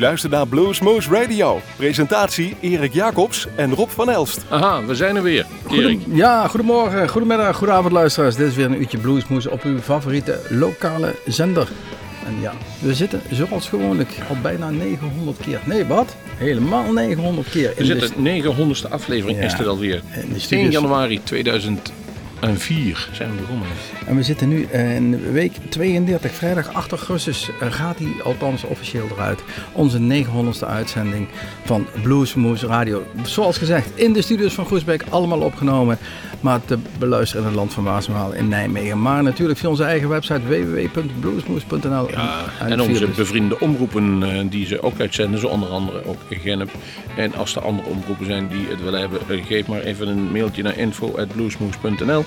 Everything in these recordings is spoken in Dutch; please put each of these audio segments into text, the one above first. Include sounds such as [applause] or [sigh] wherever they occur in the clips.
Luister naar naar Bluesmoose Radio. Presentatie Erik Jacobs en Rob van Elst. Aha, we zijn er weer. Erik. Ja, goedemorgen, goedemiddag, goedenavond luisteraars. Dit is weer een uurtje Bluesmoose op uw favoriete lokale zender. En ja, we zitten zoals gewoonlijk al bijna 900 keer. Nee, wat? Helemaal 900 keer. We zitten de 900ste aflevering is er alweer. In 1 januari 2000 en 4 zijn we begonnen. En we zitten nu in week 32, vrijdag 8 augustus eh, gaat die althans officieel eruit. Onze 900ste uitzending van Bluesmoes Radio. Zoals gezegd, in de studios van Groesbeek, allemaal opgenomen. Maar te beluisteren in het land van Maasmaal in Nijmegen. Maar natuurlijk via onze eigen website www.bluesmoes.nl. En, onze dus- bevriende omroepen eh, die ze ook uitzenden, zo onder andere ook Genep. En als er andere omroepen zijn die het willen hebben, eh, geef maar even een mailtje naar info.bluesmoes.nl.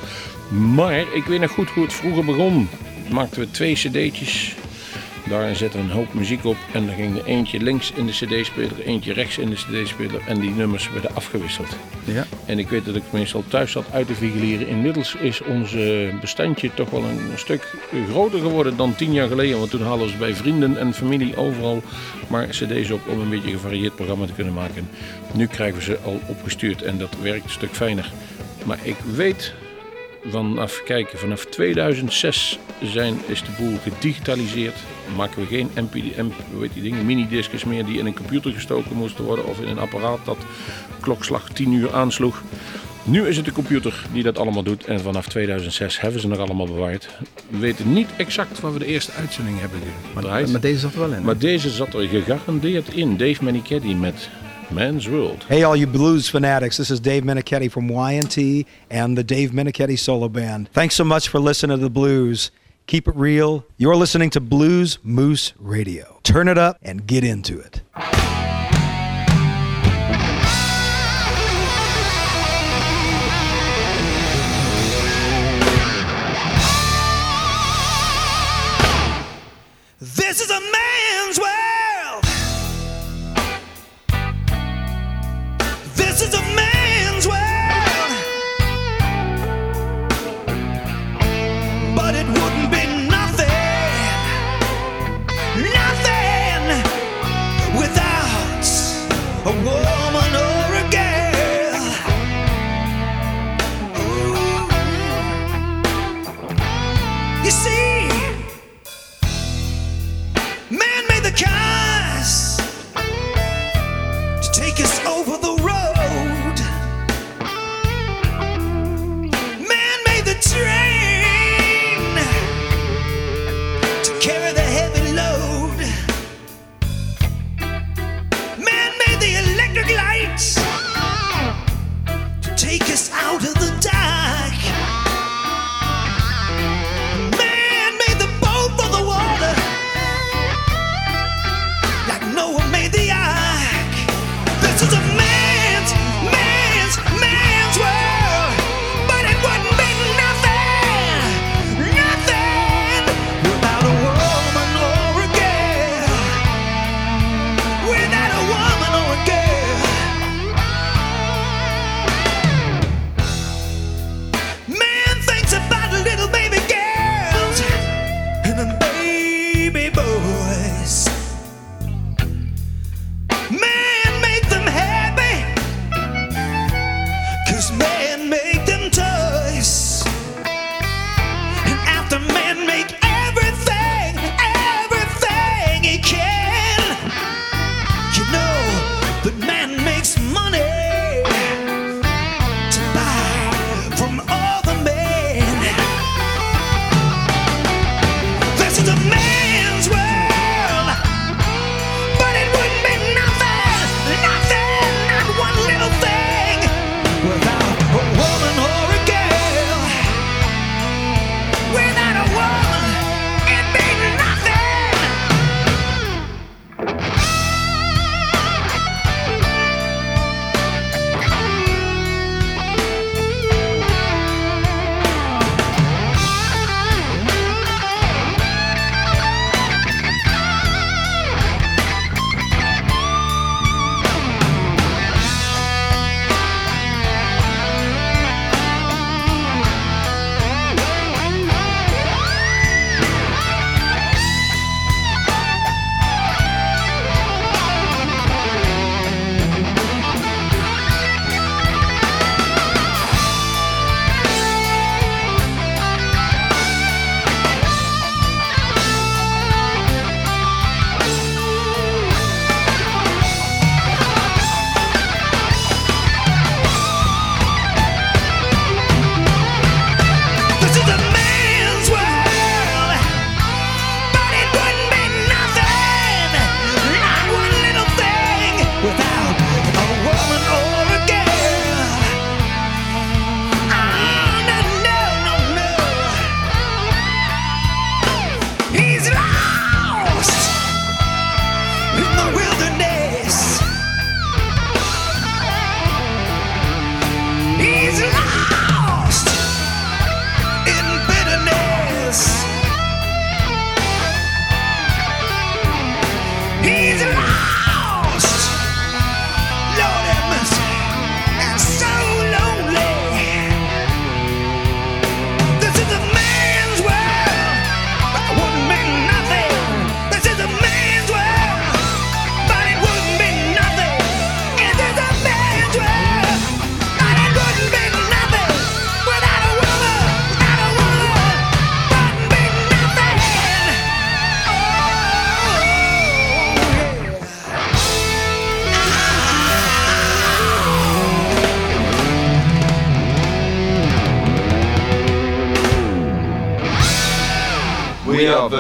Maar ik weet nog goed hoe het vroeger begon. Maakten we twee cd'tjes. Daar zette een hoop muziek op en dan ging er eentje links in de cd-speler, eentje rechts in de cd-speler en die nummers werden afgewisseld. Ja. En ik weet dat ik meestal thuis zat uit te vigileren. Inmiddels is ons eh, bestandje toch wel een stuk groter geworden dan tien jaar geleden. Want toen hadden we bij vrienden en familie overal maar cd's op om een beetje een gevarieerd programma te kunnen maken. Nu krijgen we ze al opgestuurd en dat werkt een stuk fijner. Maar ik weet vanaf, kijken, vanaf 2006 zijn, is de boel gedigitaliseerd. Maken we geen MP, MP, heet die dingen, minidiscus meer die in een computer gestoken moesten worden of in een apparaat dat klokslag 10 uur aansloeg. Nu is het de computer die dat allemaal doet en vanaf 2006 hebben ze nog allemaal bewaard. We weten niet exact waar we de eerste uitzending hebben gedraaid. Maar deze zat er wel in. hè? Maar deze zat er gegarandeerd in. Dave Manichetti met World. Hey, all you blues fanatics. This is Dave Menichetti from YNT and the Dave Menichetti Solo Band. Thanks so much for listening to the blues. Keep it real. You're listening to Blues Moose Radio. Turn it up and get into it.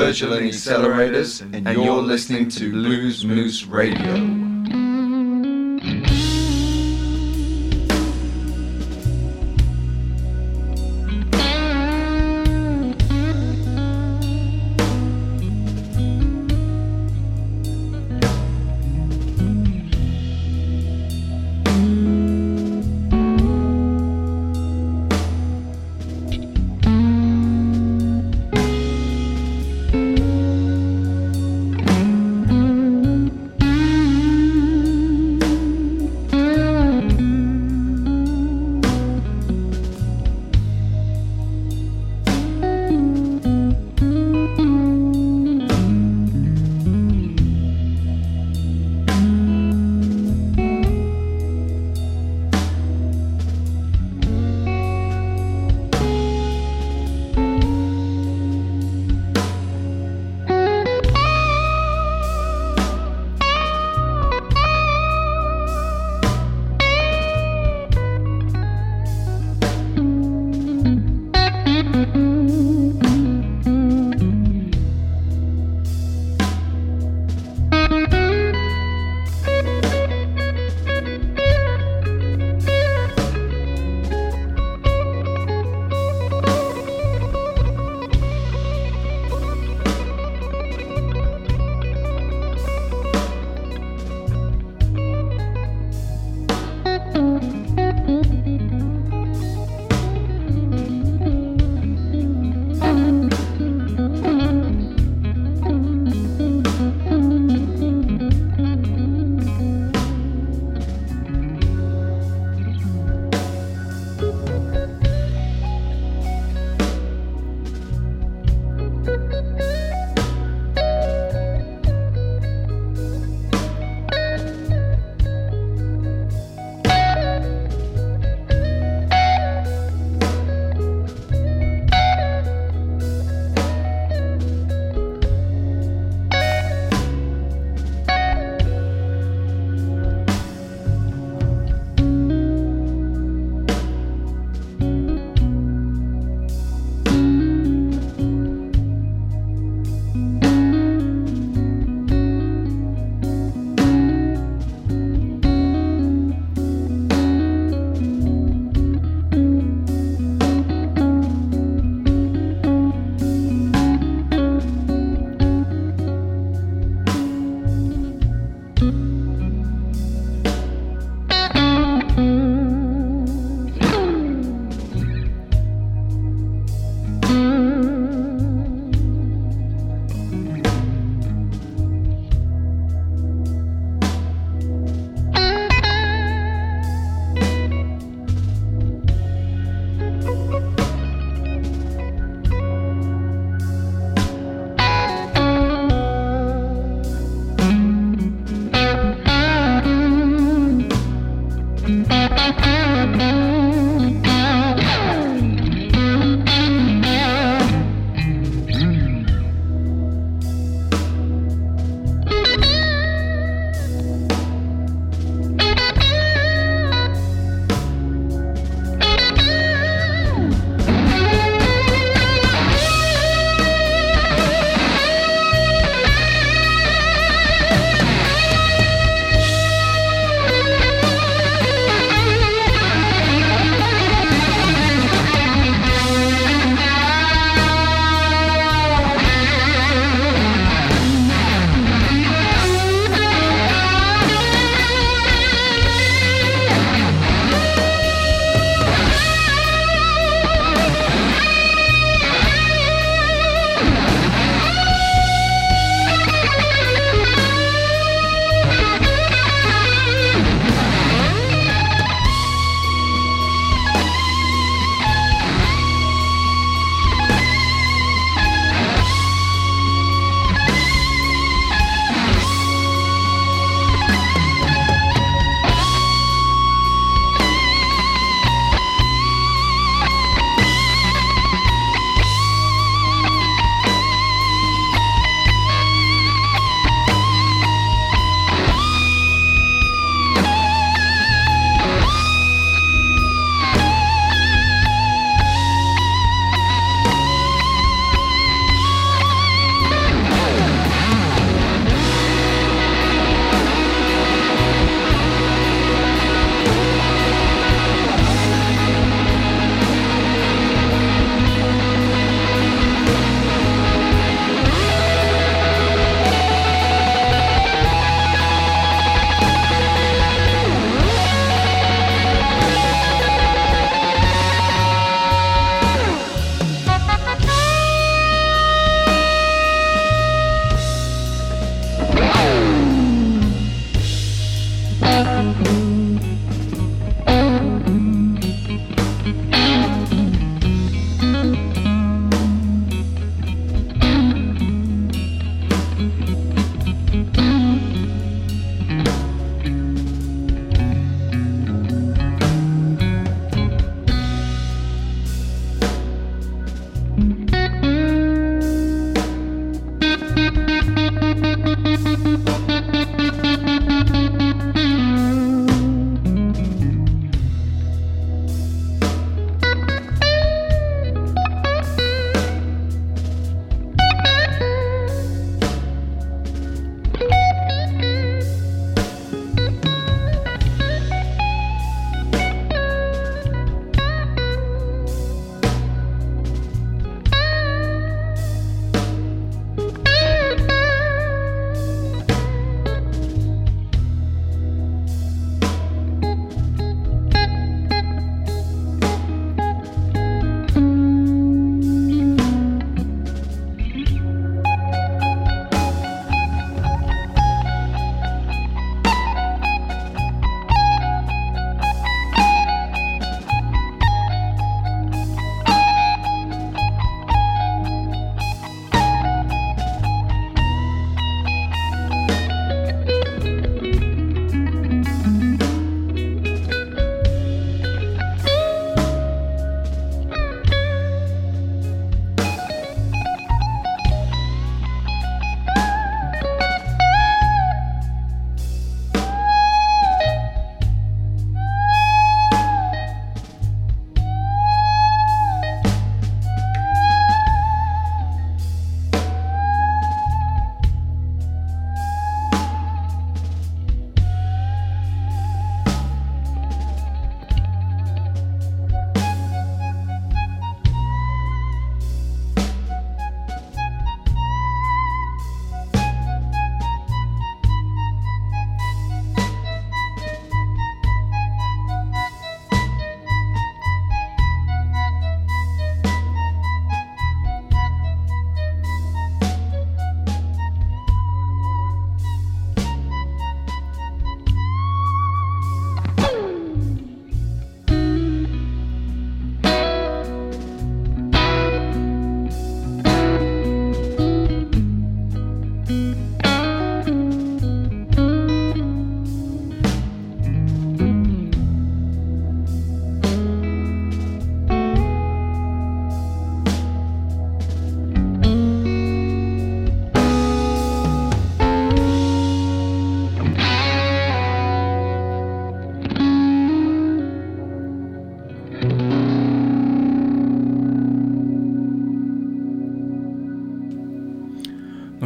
Virtual and Accelerators, and you're listening to Blues Moose Radio.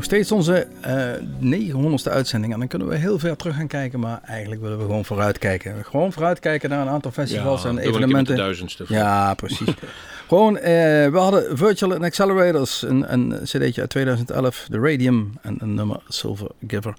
Steeds onze eh 900ste uitzending. En dan kunnen we heel ver terug gaan kijken. Maar eigenlijk willen we gewoon vooruitkijken. Gewoon vooruitkijken naar een aantal festivals en evenementen. de duizendste. Ja, precies. [laughs] Gewoon, eh, we hadden Virtual and Accelerators, een, een cd'tje uit 2011, de Radium en een nummer Silver Giver.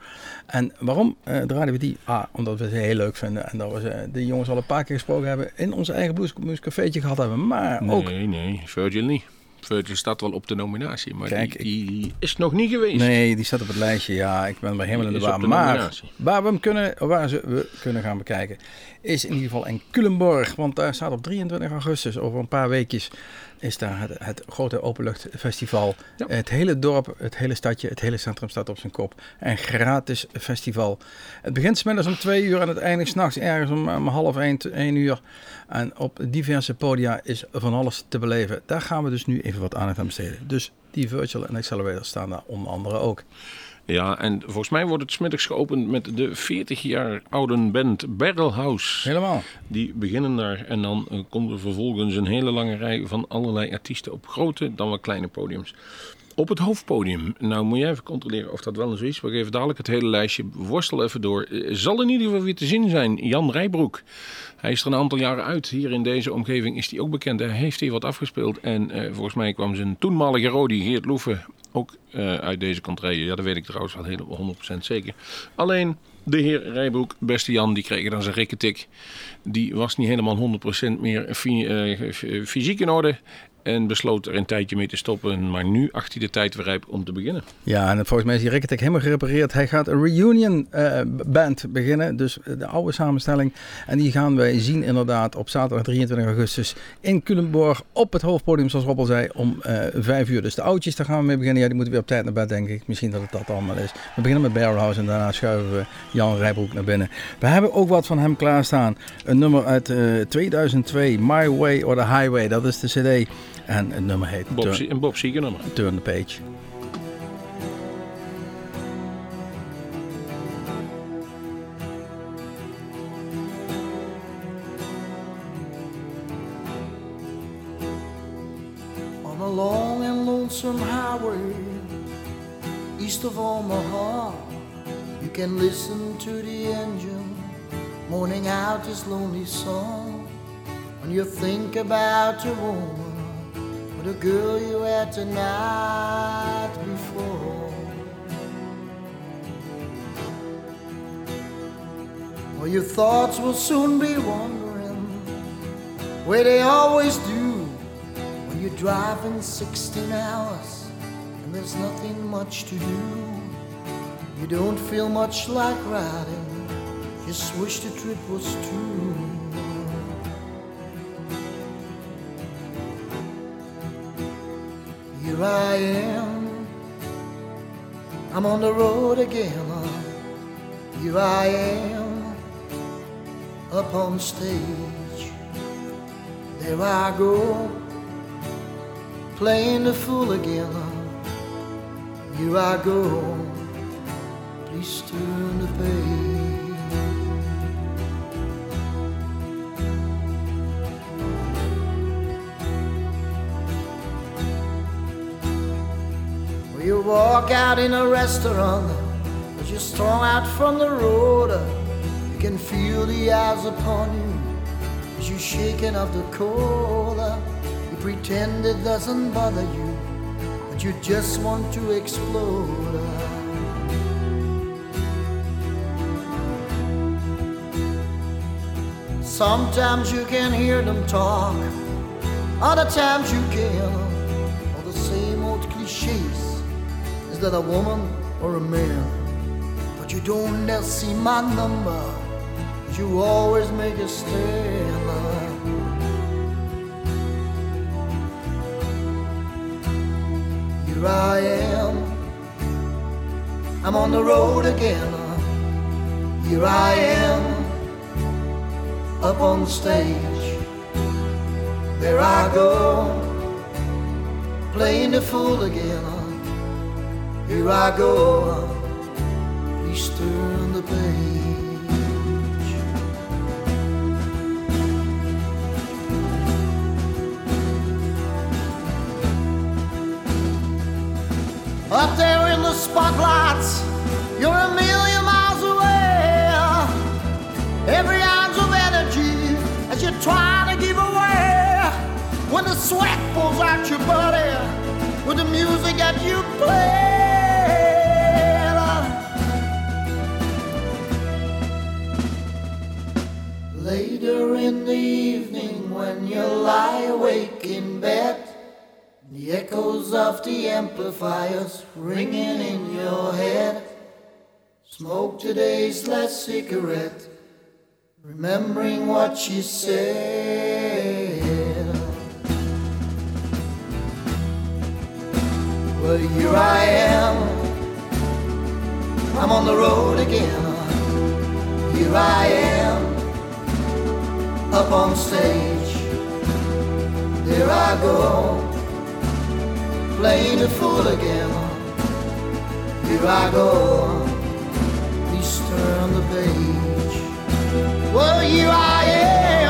En waarom eh draaiden we die? Ah, omdat we ze heel leuk vinden en dat we ze, de jongens al een paar keer gesproken hebben, in onze eigen Blues Cafeetje gehad hebben. Maar Nee, ook, nee, Virgil niet. Virgil staat wel op de nominatie, maar Kijk, die, die is nog niet geweest. nee, die staat op het lijstje. Ja, ik ben bij helemaal in de war. Maar waar we hem kunnen, waar ze, we kunnen gaan bekijken, is in ieder geval in Culemborg. Want daar staat op 23 augustus, over een paar weekjes, is daar het, het grote openluchtfestival. Ja. Het hele dorp, het hele stadje, het hele centrum staat op zijn kop. Een gratis festival. Het begint smiddags om twee uur en het eindigt s'nachts ergens om, om half één, één uur. En op diverse podia is van alles te beleven. Daar gaan we dus nu even wat aandacht aan besteden. Dus die Virtual en Accelerator staan daar onder andere ook. Ja, en volgens mij wordt het smiddags geopend met de 40 jaar oude band Barrelhouse. Helemaal. Die beginnen daar en dan eh, komt er vervolgens een hele lange rij van allerlei artiesten op grote dan wel kleine podiums. Op het hoofdpodium, nou moet je even controleren of dat wel eens is. We geven dadelijk het hele lijstje, worstel even door. Eh, Zal in ieder geval weer te zien zijn, Jan Rijbroek. Hij is er een aantal jaren uit. Hier in deze omgeving is hij ook bekend. Hij heeft hier wat afgespeeld. En eh, volgens mij kwam zijn toenmalige Rodi, Geert Loeven, ook eh, uit deze contrée. Ja, dat weet ik trouwens wel helemaal 100% zeker. Alleen de heer Rijbroek, beste Jan, die kreeg dan zijn rikketik. Die was niet helemaal 100% meer fysiek in orde. En besloot er een tijdje mee te stoppen. Maar nu acht hij de tijd weer rijp om te beginnen. Ja, en volgens mij is die Ricketek helemaal gerepareerd. Hij gaat een reunion eh, band beginnen, dus de oude samenstelling. En die gaan wij zien inderdaad op zaterdag 23 augustus in Culemborg op het hoofdpodium, zoals Rob al zei, om eh vijf uur. Dus de oudjes, daar gaan we mee beginnen. Ja, die moeten weer op tijd naar bed, denk ik. Misschien dat het dat allemaal is. We beginnen met Barrelhouse en daarna schuiven we Jan Rijbroek naar binnen. We hebben ook wat van hem klaarstaan. Een nummer uit eh, 2002, My Way or the Highway. Dat is de cd. En het nummer heet Bob, Turn, een Bob Seeger nummer. Turn the Page. on a long and lonesome highway east of Omaha. You can listen to the engine mourning out his lonely song when you think about a woman the girl you had the night before. Well, your thoughts will soon be wandering where they always do when you're driving 16 hours and there's nothing much to do. You don't feel much like riding, just wish the trip was true. Here I am, I'm on the road again. Here I am, up on stage. There I go, playing the fool again. Here I go, please turn the page. Walk out in a restaurant as you're strung out from the road. You can feel the eyes upon you as you're shaking off the cold. You pretend it doesn't bother you, but you just want to explode. Sometimes you can hear them talk, other times you can. Is that a woman or a man? But you don't never see my number. You always make a stand. Here I am. I'm on the road again. Here I am. Up on stage. There I go. Playing the fool again. Here I go, he's turned the page. Up there in the spotlights, you're a million miles away. Every ounce of energy as you try to give away. When the sweat pulls out your body, with the music that you play. Later in the evening, when you lie awake in bed, the echoes of the amplifiers ringing in your head. Smoke today's last cigarette, remembering what she said. Well, here I am, I'm on the road again. Here I am up on stage. There I go, playing the fool again. Here I go, please turn the page. Well, here I am.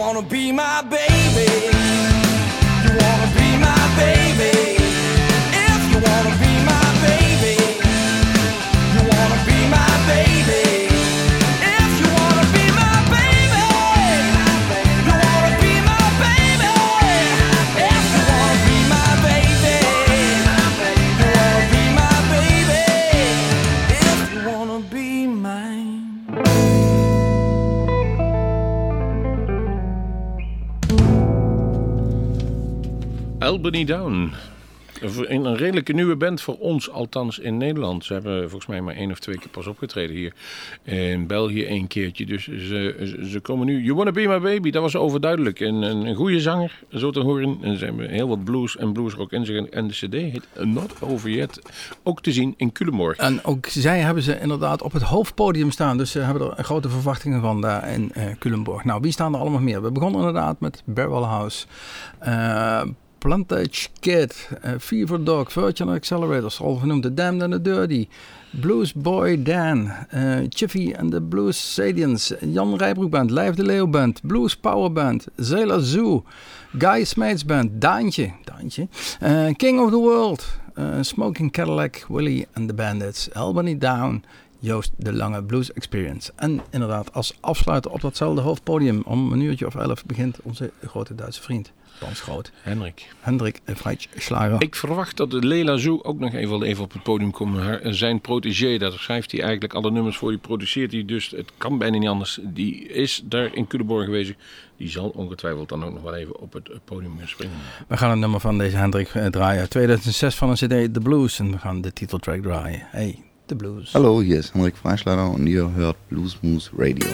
wanna be my baby. You wanna Albany Down. Een, redelijke nieuwe band voor ons, althans in Nederland. Ze hebben volgens mij maar één of twee keer pas opgetreden hier. In België één keertje. Dus ze, ze, komen nu. You Wanna Be My Baby, dat was overduidelijk. Een, een, goede zanger, zo te horen. En ze hebben heel wat blues en bluesrock in zich. En de cd heet Not Over Yet. Ook te zien in Culemborg. En ook zij hebben ze inderdaad op het hoofdpodium staan. Dus ze hebben er grote verwachtingen van daar in eh Culemborg. Nou, wie staan er allemaal meer? We begonnen inderdaad met Barrel House. eh, Plantage Kid, eh, Fever Dog, Virgin Accelerators, al genoemd, The Damned and the Dirty, Blues Boy Dan, eh, Chiffy and the Blues Sadians, Jan Rijbroek Band, Lijf de Leeuw Band, Blues Power Band, Sailor Zoo, Guy Smeets Band, Daantje, Daantje eh, King of the World, Smoking Cadillac, Willie and the Bandits, Albany Down, Joost de Lange Blues Experience. En inderdaad, als afsluiter op datzelfde hoofdpodium om een uurtje of elf begint onze grote Duitse vriend, Bans Groot, Hendrik. Hendrik Freitschlager. Ik verwacht dat Lela Zou ook nog even, even op het podium komt. Haar- Zijn protégé, daar schrijft hij eigenlijk alle nummers voor. Die produceert hij, dus het kan bijna niet anders. Die is daar in Culemborg geweest. Die zal ongetwijfeld dan ook nog wel even op het podium springen. We gaan een nummer van deze Hendrik eh, draaien. 2006 van een CD, The Blues. En we gaan de titeltrack draaien. Hey, The Blues. Hallo, hier ist Henrik Freischlager und ihr hört Bluesmoose Radio.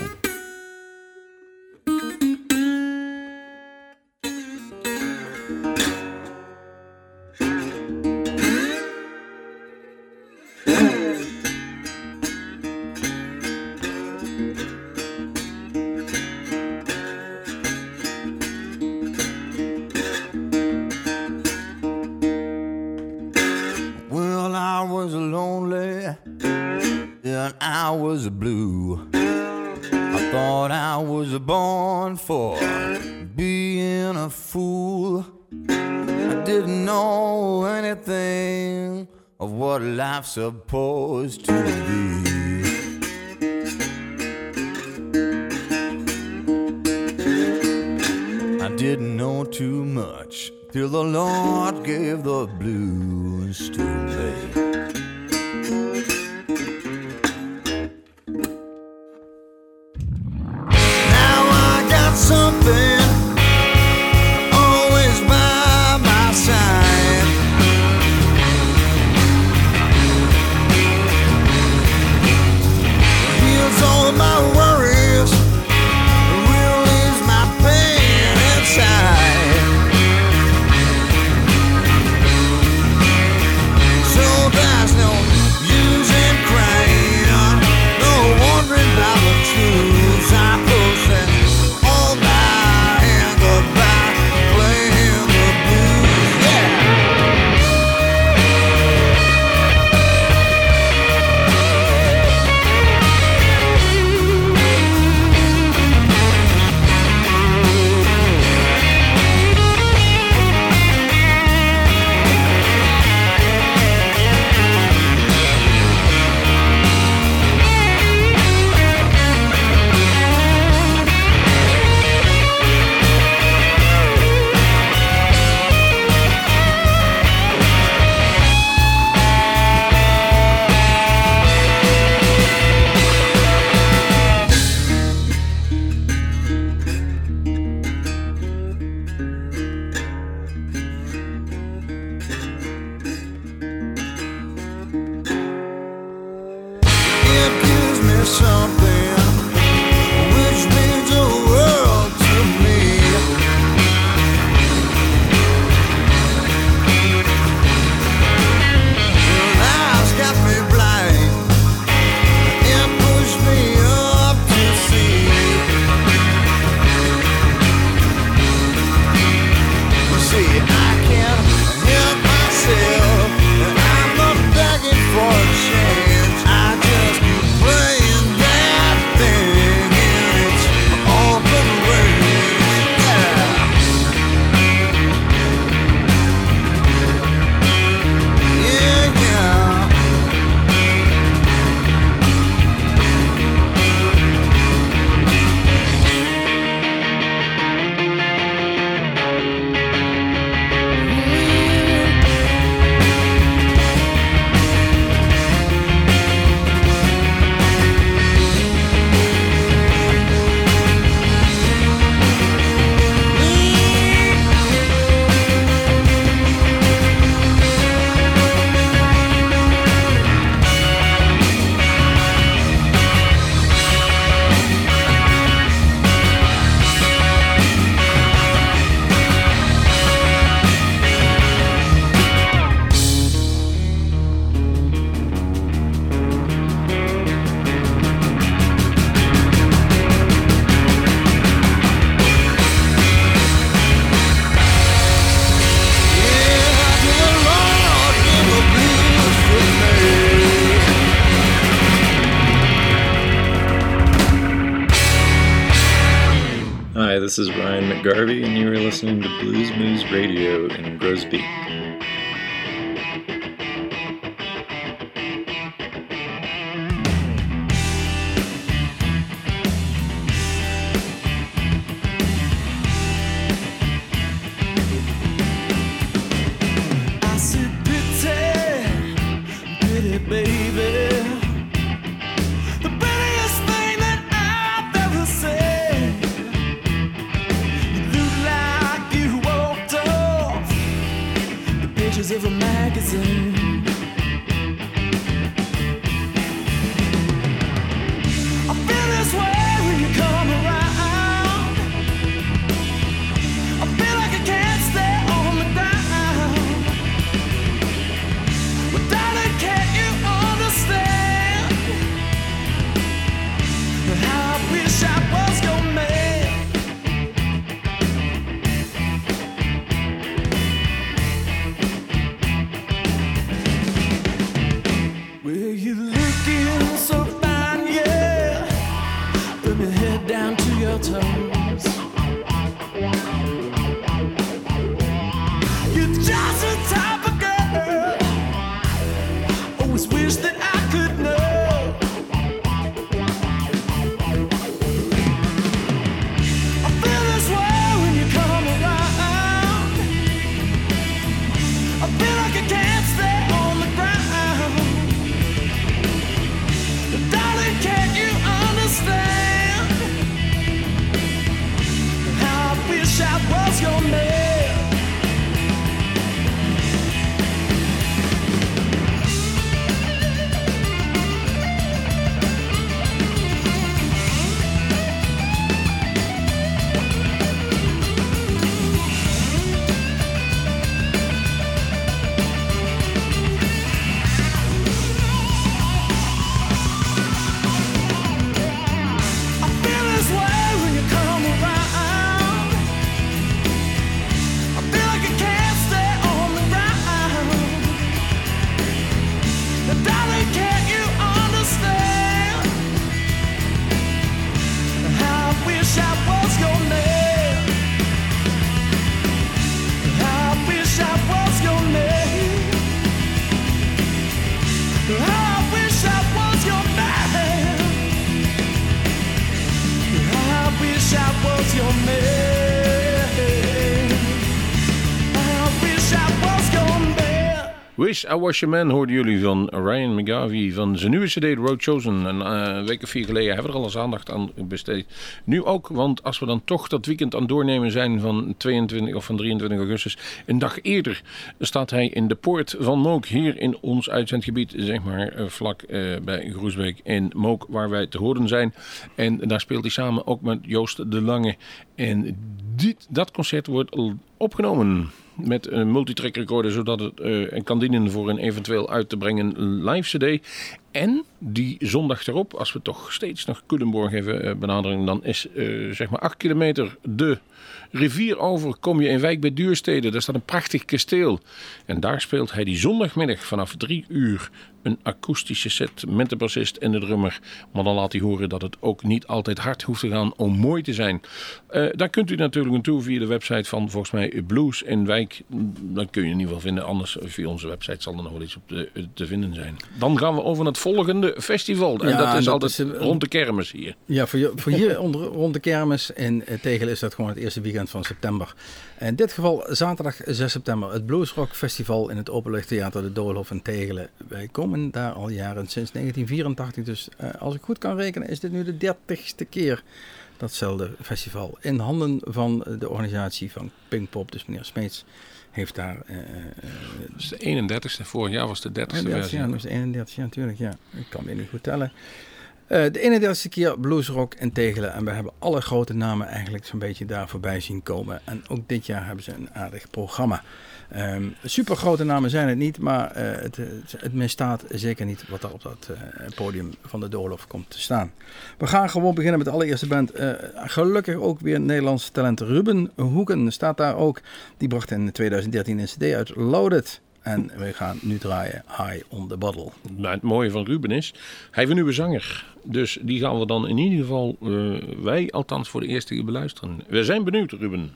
Wish I Was Your Man hoorden jullie van Ryan McGarvey van zijn nieuwe CD Road Chosen. Een eh, week of vier geleden hebben we er al eens aandacht aan besteed. Nu ook, want als we dan toch dat weekend aan doornemen zijn van 22 of van 23 augustus, een dag eerder staat hij in de poort van Mook hier in ons uitzendgebied, zeg maar eh, vlak eh, bij Groesbeek in Mook, waar wij te horen zijn. En daar speelt hij samen ook met Joost de Lange. En dit, dat concert wordt opgenomen met een multitrack recorder, zodat het eh, kan dienen voor een eventueel uit te brengen live CD. En die zondag erop, als we toch steeds nog Culemborg even eh, benaderen, dan is eh, zeg maar 8 kilometer de rivier over, kom je in Wijk bij Duurstede. Daar staat een prachtig kasteel. En daar speelt hij die zondagmiddag vanaf 3 uur een akoestische set met de bassist en de drummer. Maar dan laat hij horen dat het ook niet altijd hard hoeft te gaan om mooi te zijn. Eh, daar kunt u natuurlijk naartoe via de website van volgens mij Blues in Wijk. Dan kun je in ieder geval vinden. Anders via onze website zal er nog wel iets op te, te vinden zijn. Dan gaan we over naar het volgende festival. En Ja, dat is dat altijd is, rond de kermis hier. Ja, voor, je- voor hier onder, rond de kermis in eh, Tegel is dat gewoon het eerste weekend van september. In dit geval zaterdag 6 september het Bluesrock Festival in het Openluchttheater de Doolhof in Tegelen. Wij komen daar al jaren sinds 1984, dus eh, als ik goed kan rekenen is dit nu de dertigste keer datzelfde festival. In handen van de organisatie van Pinkpop, dus meneer Smeets heeft daar... Dat is de 31ste. Vorig jaar was de 30ste 31, versie. ja, dat is de 31, ja, natuurlijk. Ja. Ik kan weer niet goed tellen. De 31ste keer Bluesrock in Tegelen. En we hebben alle grote namen eigenlijk zo'n beetje daar voorbij zien komen. En ook dit jaar hebben ze een aardig programma. Ehm super grote namen zijn het niet, maar eh, het, het, het misstaat zeker niet wat er op dat eh, podium van de doorlof komt te staan. We gaan gewoon beginnen met de allereerste band. Eh, gelukkig ook weer Nederlands talent Ruben Hoeken staat daar ook. Die bracht in 2013 een cd uit Loaded. En we gaan nu draaien High on the Bottle. Maar het mooie van Ruben is, hij heeft een nieuwe zanger. Dus die gaan we dan in ieder geval, eh, wij althans voor de eerste keer beluisteren. We zijn benieuwd, Ruben.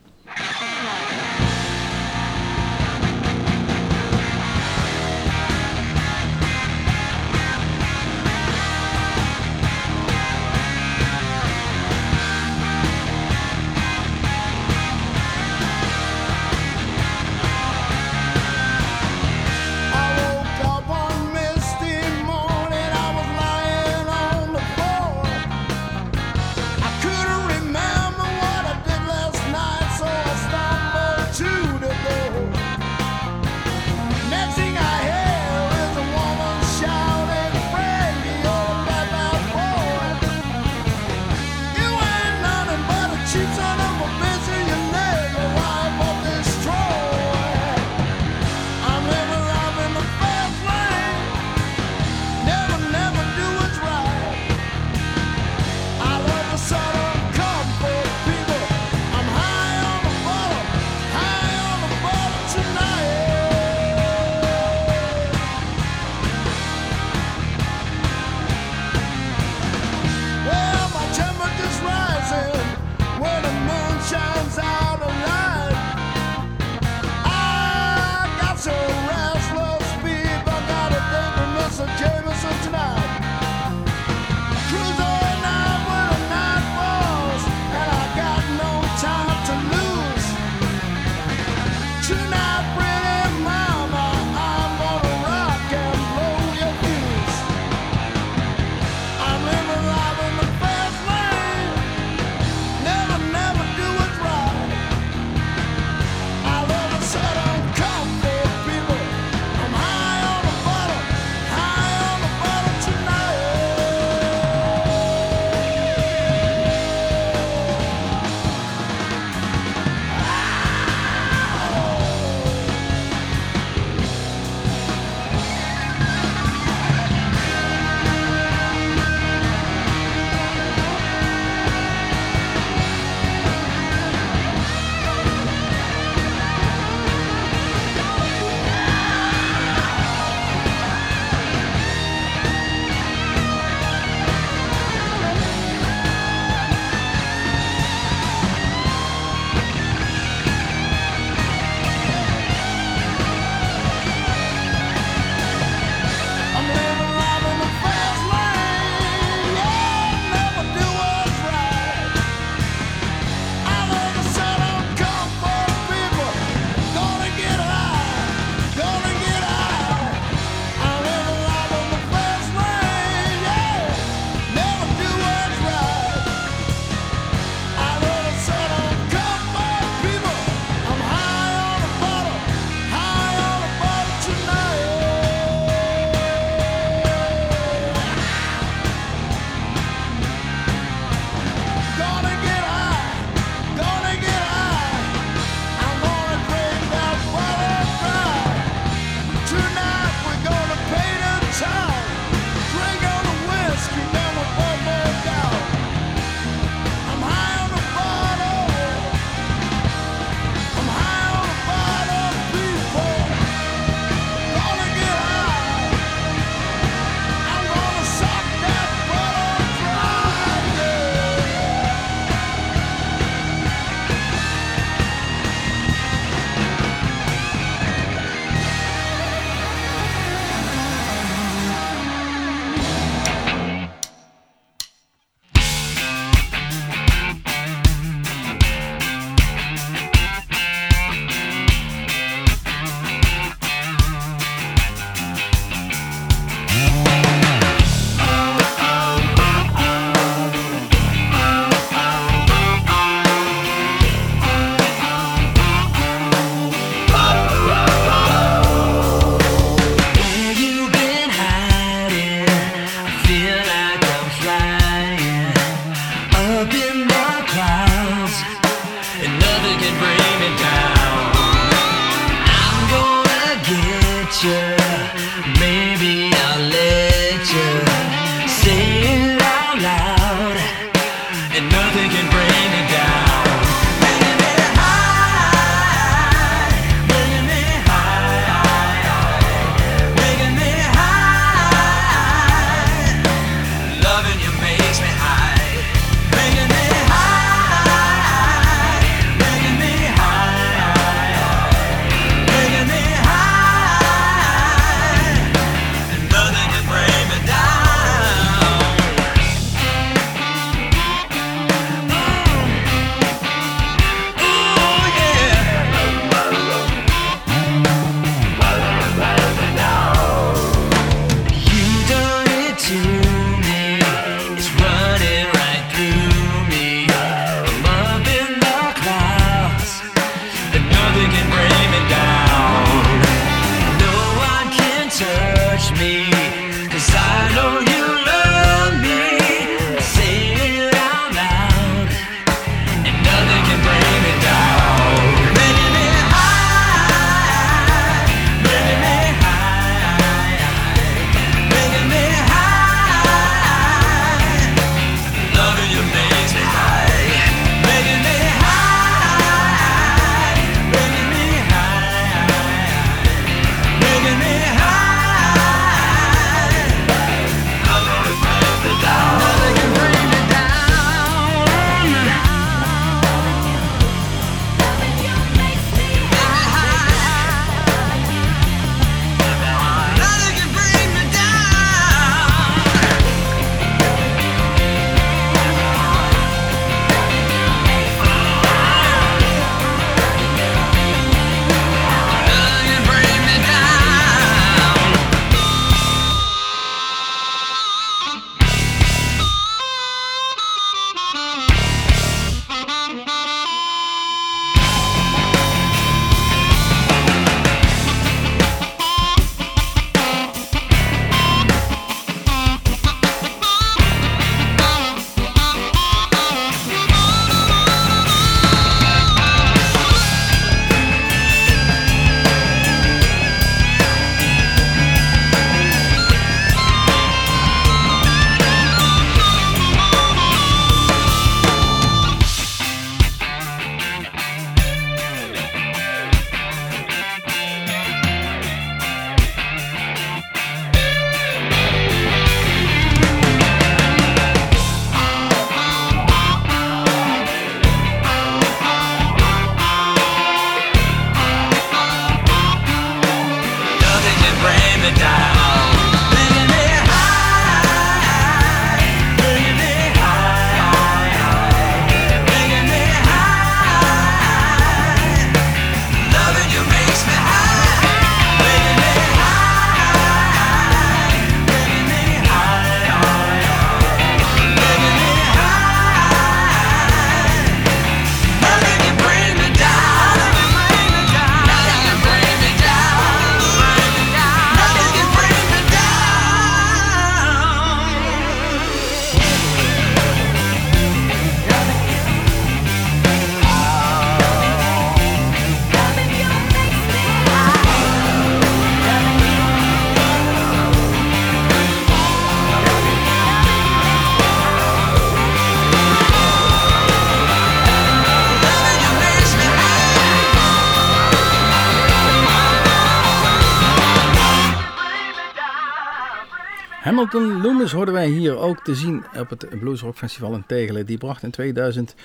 Hamilton Loomis hoorden wij hier ook te zien op het Blues Rock Festival in Tegelen. Die bracht in 2013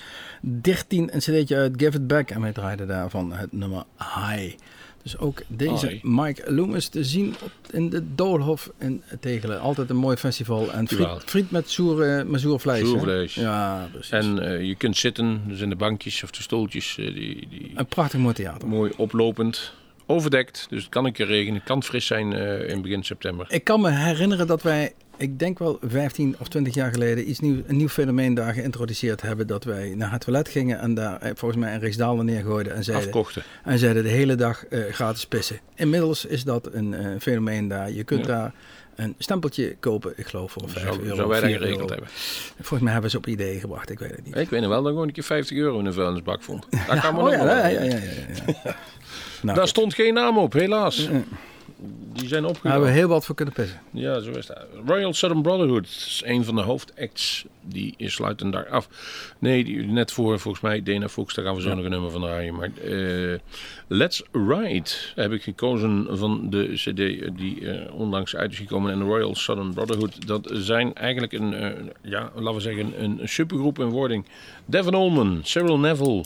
een cd'tje uit Give It Back en wij draaiden daarvan het nummer High. Dus ook deze. Mike Loomis te zien in de Doolhof in Tegelen. Altijd een mooi festival. En friet, met zoer, zoer vlees. hè? Zoer vlees. Ja, precies. En eh, je kunt zitten, dus in de bankjes of de stoeltjes, eh, die, die een prachtig mooi theater. mooi oplopend, overdekt. Dus het kan een keer regenen, het kan fris zijn eh, in begin september. Ik kan me herinneren dat wij, ik denk wel 15 of 20 jaar geleden, iets nieuw, een nieuw fenomeen daar geïntroduceerd hebben. Dat wij naar het toilet gingen en daar eh, volgens mij een Rijksdaalder neergooiden en zeiden, Afkochten. en zeiden de hele dag eh, gratis pissen. Inmiddels is dat een fenomeen daar. Je kunt Ja. daar een stempeltje kopen, ik geloof voor 5 Zou, euro. zou wij dat 4 geregeld euro. hebben. Volgens mij hebben ze op ideeën gebracht, ik weet het niet. Ik weet nog wel dat ik gewoon een keer 50 euro in een vuilnisbak vond. Dat [laughs] kan me oh nog ja, wel. ja, ja, ja, ja, ja. [laughs] Nou, Daar stond geen naam op, helaas. Die zijn daar hebben we heel wat voor kunnen pissen. Ja, zo is dat. Royal Southern Brotherhood is een van de hoofdacts. Die sluiten daar af. Nee, die, net voor volgens mij Dana Fuchs, daar gaan we zo nog een nummer van draaien. Maar eh, Let's Ride heb ik gekozen van de cd die eh, onlangs uit is gekomen. En Royal Southern Brotherhood, dat zijn eigenlijk een, eh, ja, laten we zeggen, een supergroep in wording. Devin Allman, Cyril Neville...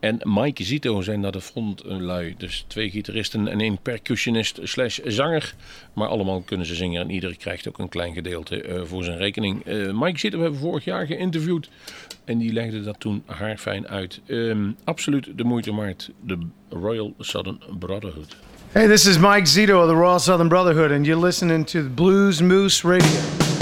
En Mike Zito zijn daar de frontlui. Dus twee gitaristen en één percussionist slash zanger. Maar allemaal kunnen ze zingen en ieder krijgt ook een klein gedeelte eh, voor zijn rekening. Eh, Mike Zito hebben we vorig jaar geïnterviewd. En die legde dat toen haarfijn uit. Ehm, absoluut de moeite waard. De Royal Southern Brotherhood. Hey, this is Mike Zito of the Royal Southern Brotherhood, and you're listening to Blues Moose Radio.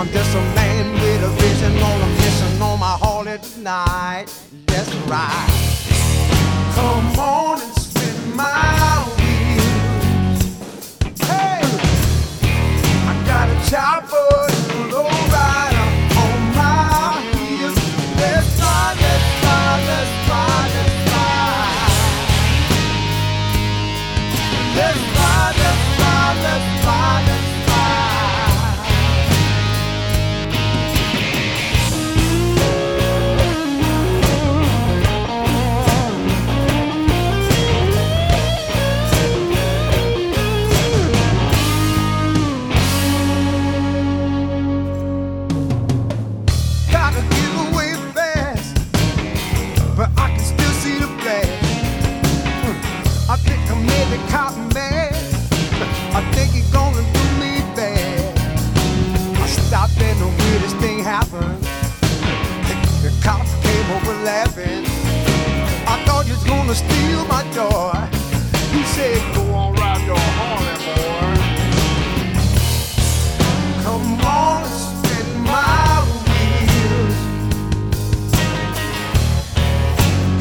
I'm just a man with a vision on a mission on my Harley tonight. Let's ride. Come on and spin my laughing. I thought you was gonna steal my joy. You said, "Go on, ride your Harley, boy." Come on, spin my wheels.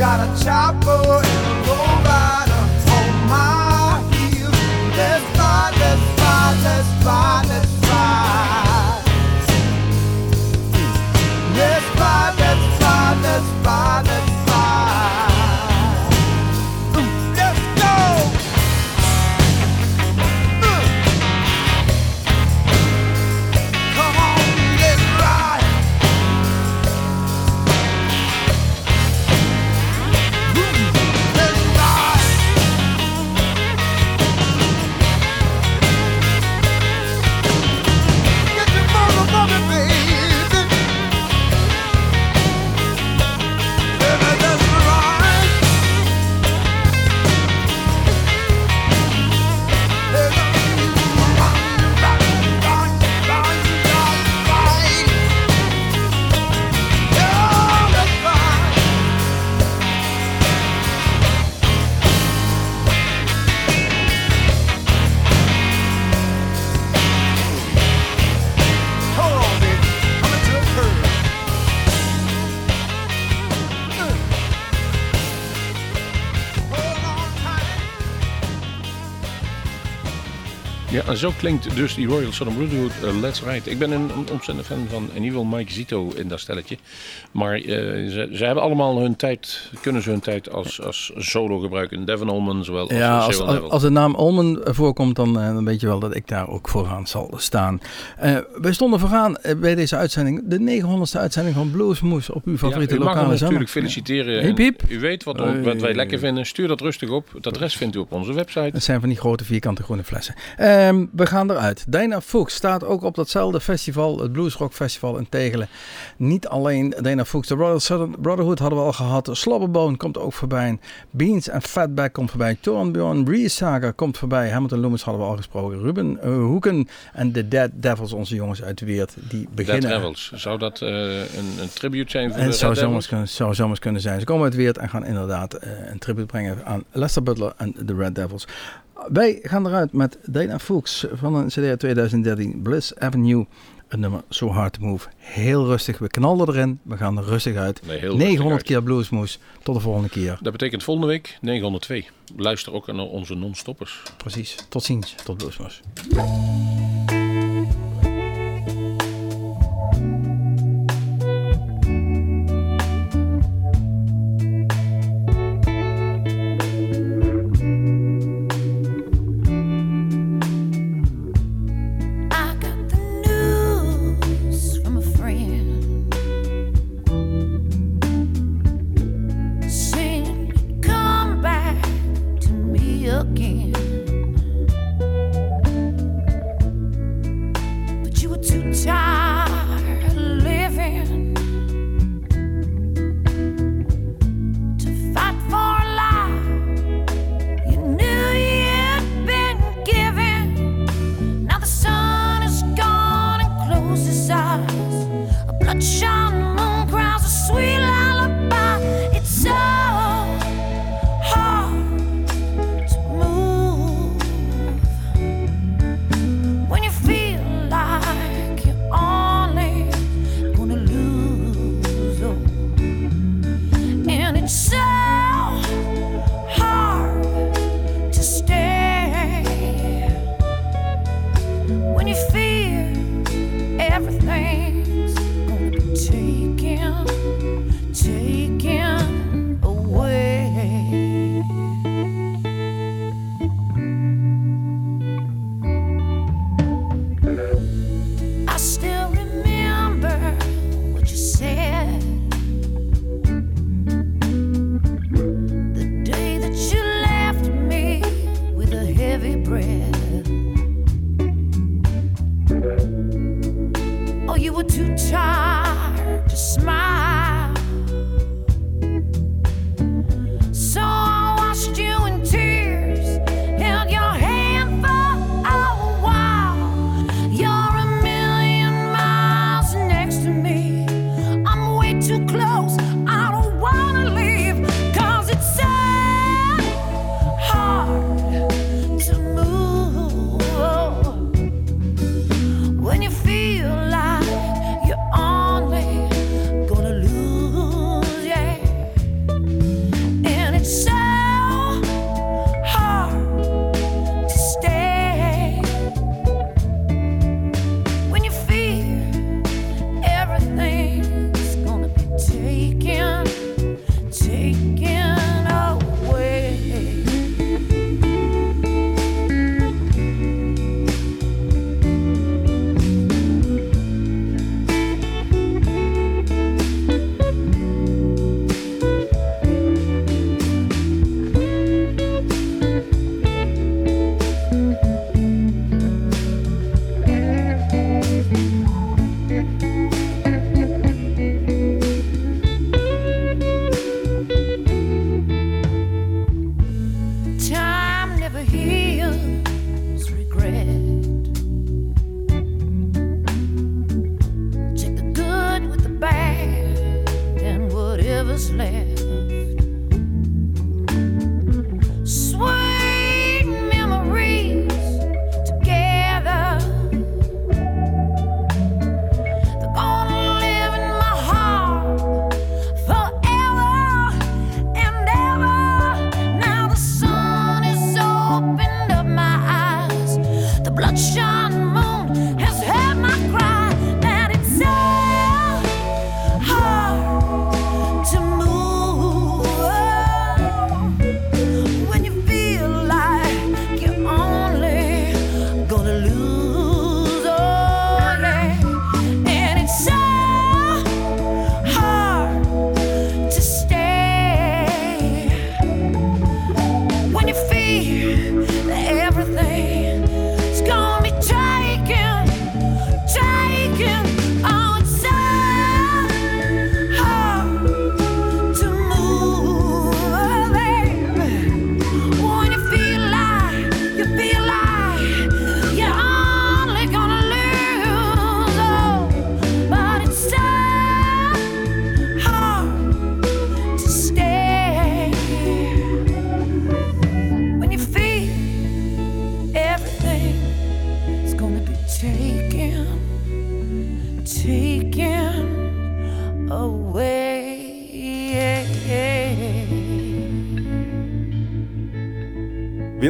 Got a chopper en zo klinkt dus die Royal Southern Brotherhood eh, Let's Ride. Ik ben een, ontzettend fan van en wil Mike Zito in dat stelletje. Maar eh, ze, ze hebben allemaal hun tijd, kunnen ze hun tijd als, als solo gebruiken. Devin Allman zowel als Ja, als, als, de naam Olmen voorkomt, dan, eh, dan weet je wel dat ik daar ook vooraan zal staan. Wij stonden vooraan bij deze uitzending, de 900ste uitzending van Bluesmoes op uw favoriete ja, u lokale zender. natuurlijk feliciteren. Hiep. U weet wat, wat wij lekker vinden. Stuur dat rustig op. Het adres vindt u op onze website. Het zijn van die grote vierkante groene flessen. Ehm, we gaan eruit. Dana Fuchs staat ook op datzelfde festival, het Bluesrock Festival in Tegelen. Niet alleen Dana Fuchs, de Royal Southern Brotherhood hadden we al gehad. Slobberbone komt ook voorbij. Beans en Fatback komt voorbij. Torenbjorn, Breeze Saga komt voorbij. Hamilton Loomis hadden we al gesproken. Ruben eh, Hoeken en de Dead Devils, onze jongens uit Weert, die Dead beginnen. Travels. Zou dat eh, een, een tribute zijn voor En de het zou zomaar, Devils? kunnen, zou zomaar kunnen zijn. Ze komen uit Weert en gaan inderdaad eh, een tribute brengen aan Lester Butler en de Red Devils. Wij gaan eruit met Dana Fuchs van een CD uit 2013, Bliss Avenue. Een nummer So Hard to Move. Heel rustig. We knallen erin. We gaan er rustig uit. Nee, heel rustig 900 uit. keer Bluesmoes. Tot de volgende keer. Dat betekent volgende week 902. Luister ook naar onze non-stoppers. Precies. Tot ziens. Tot Bluesmoes.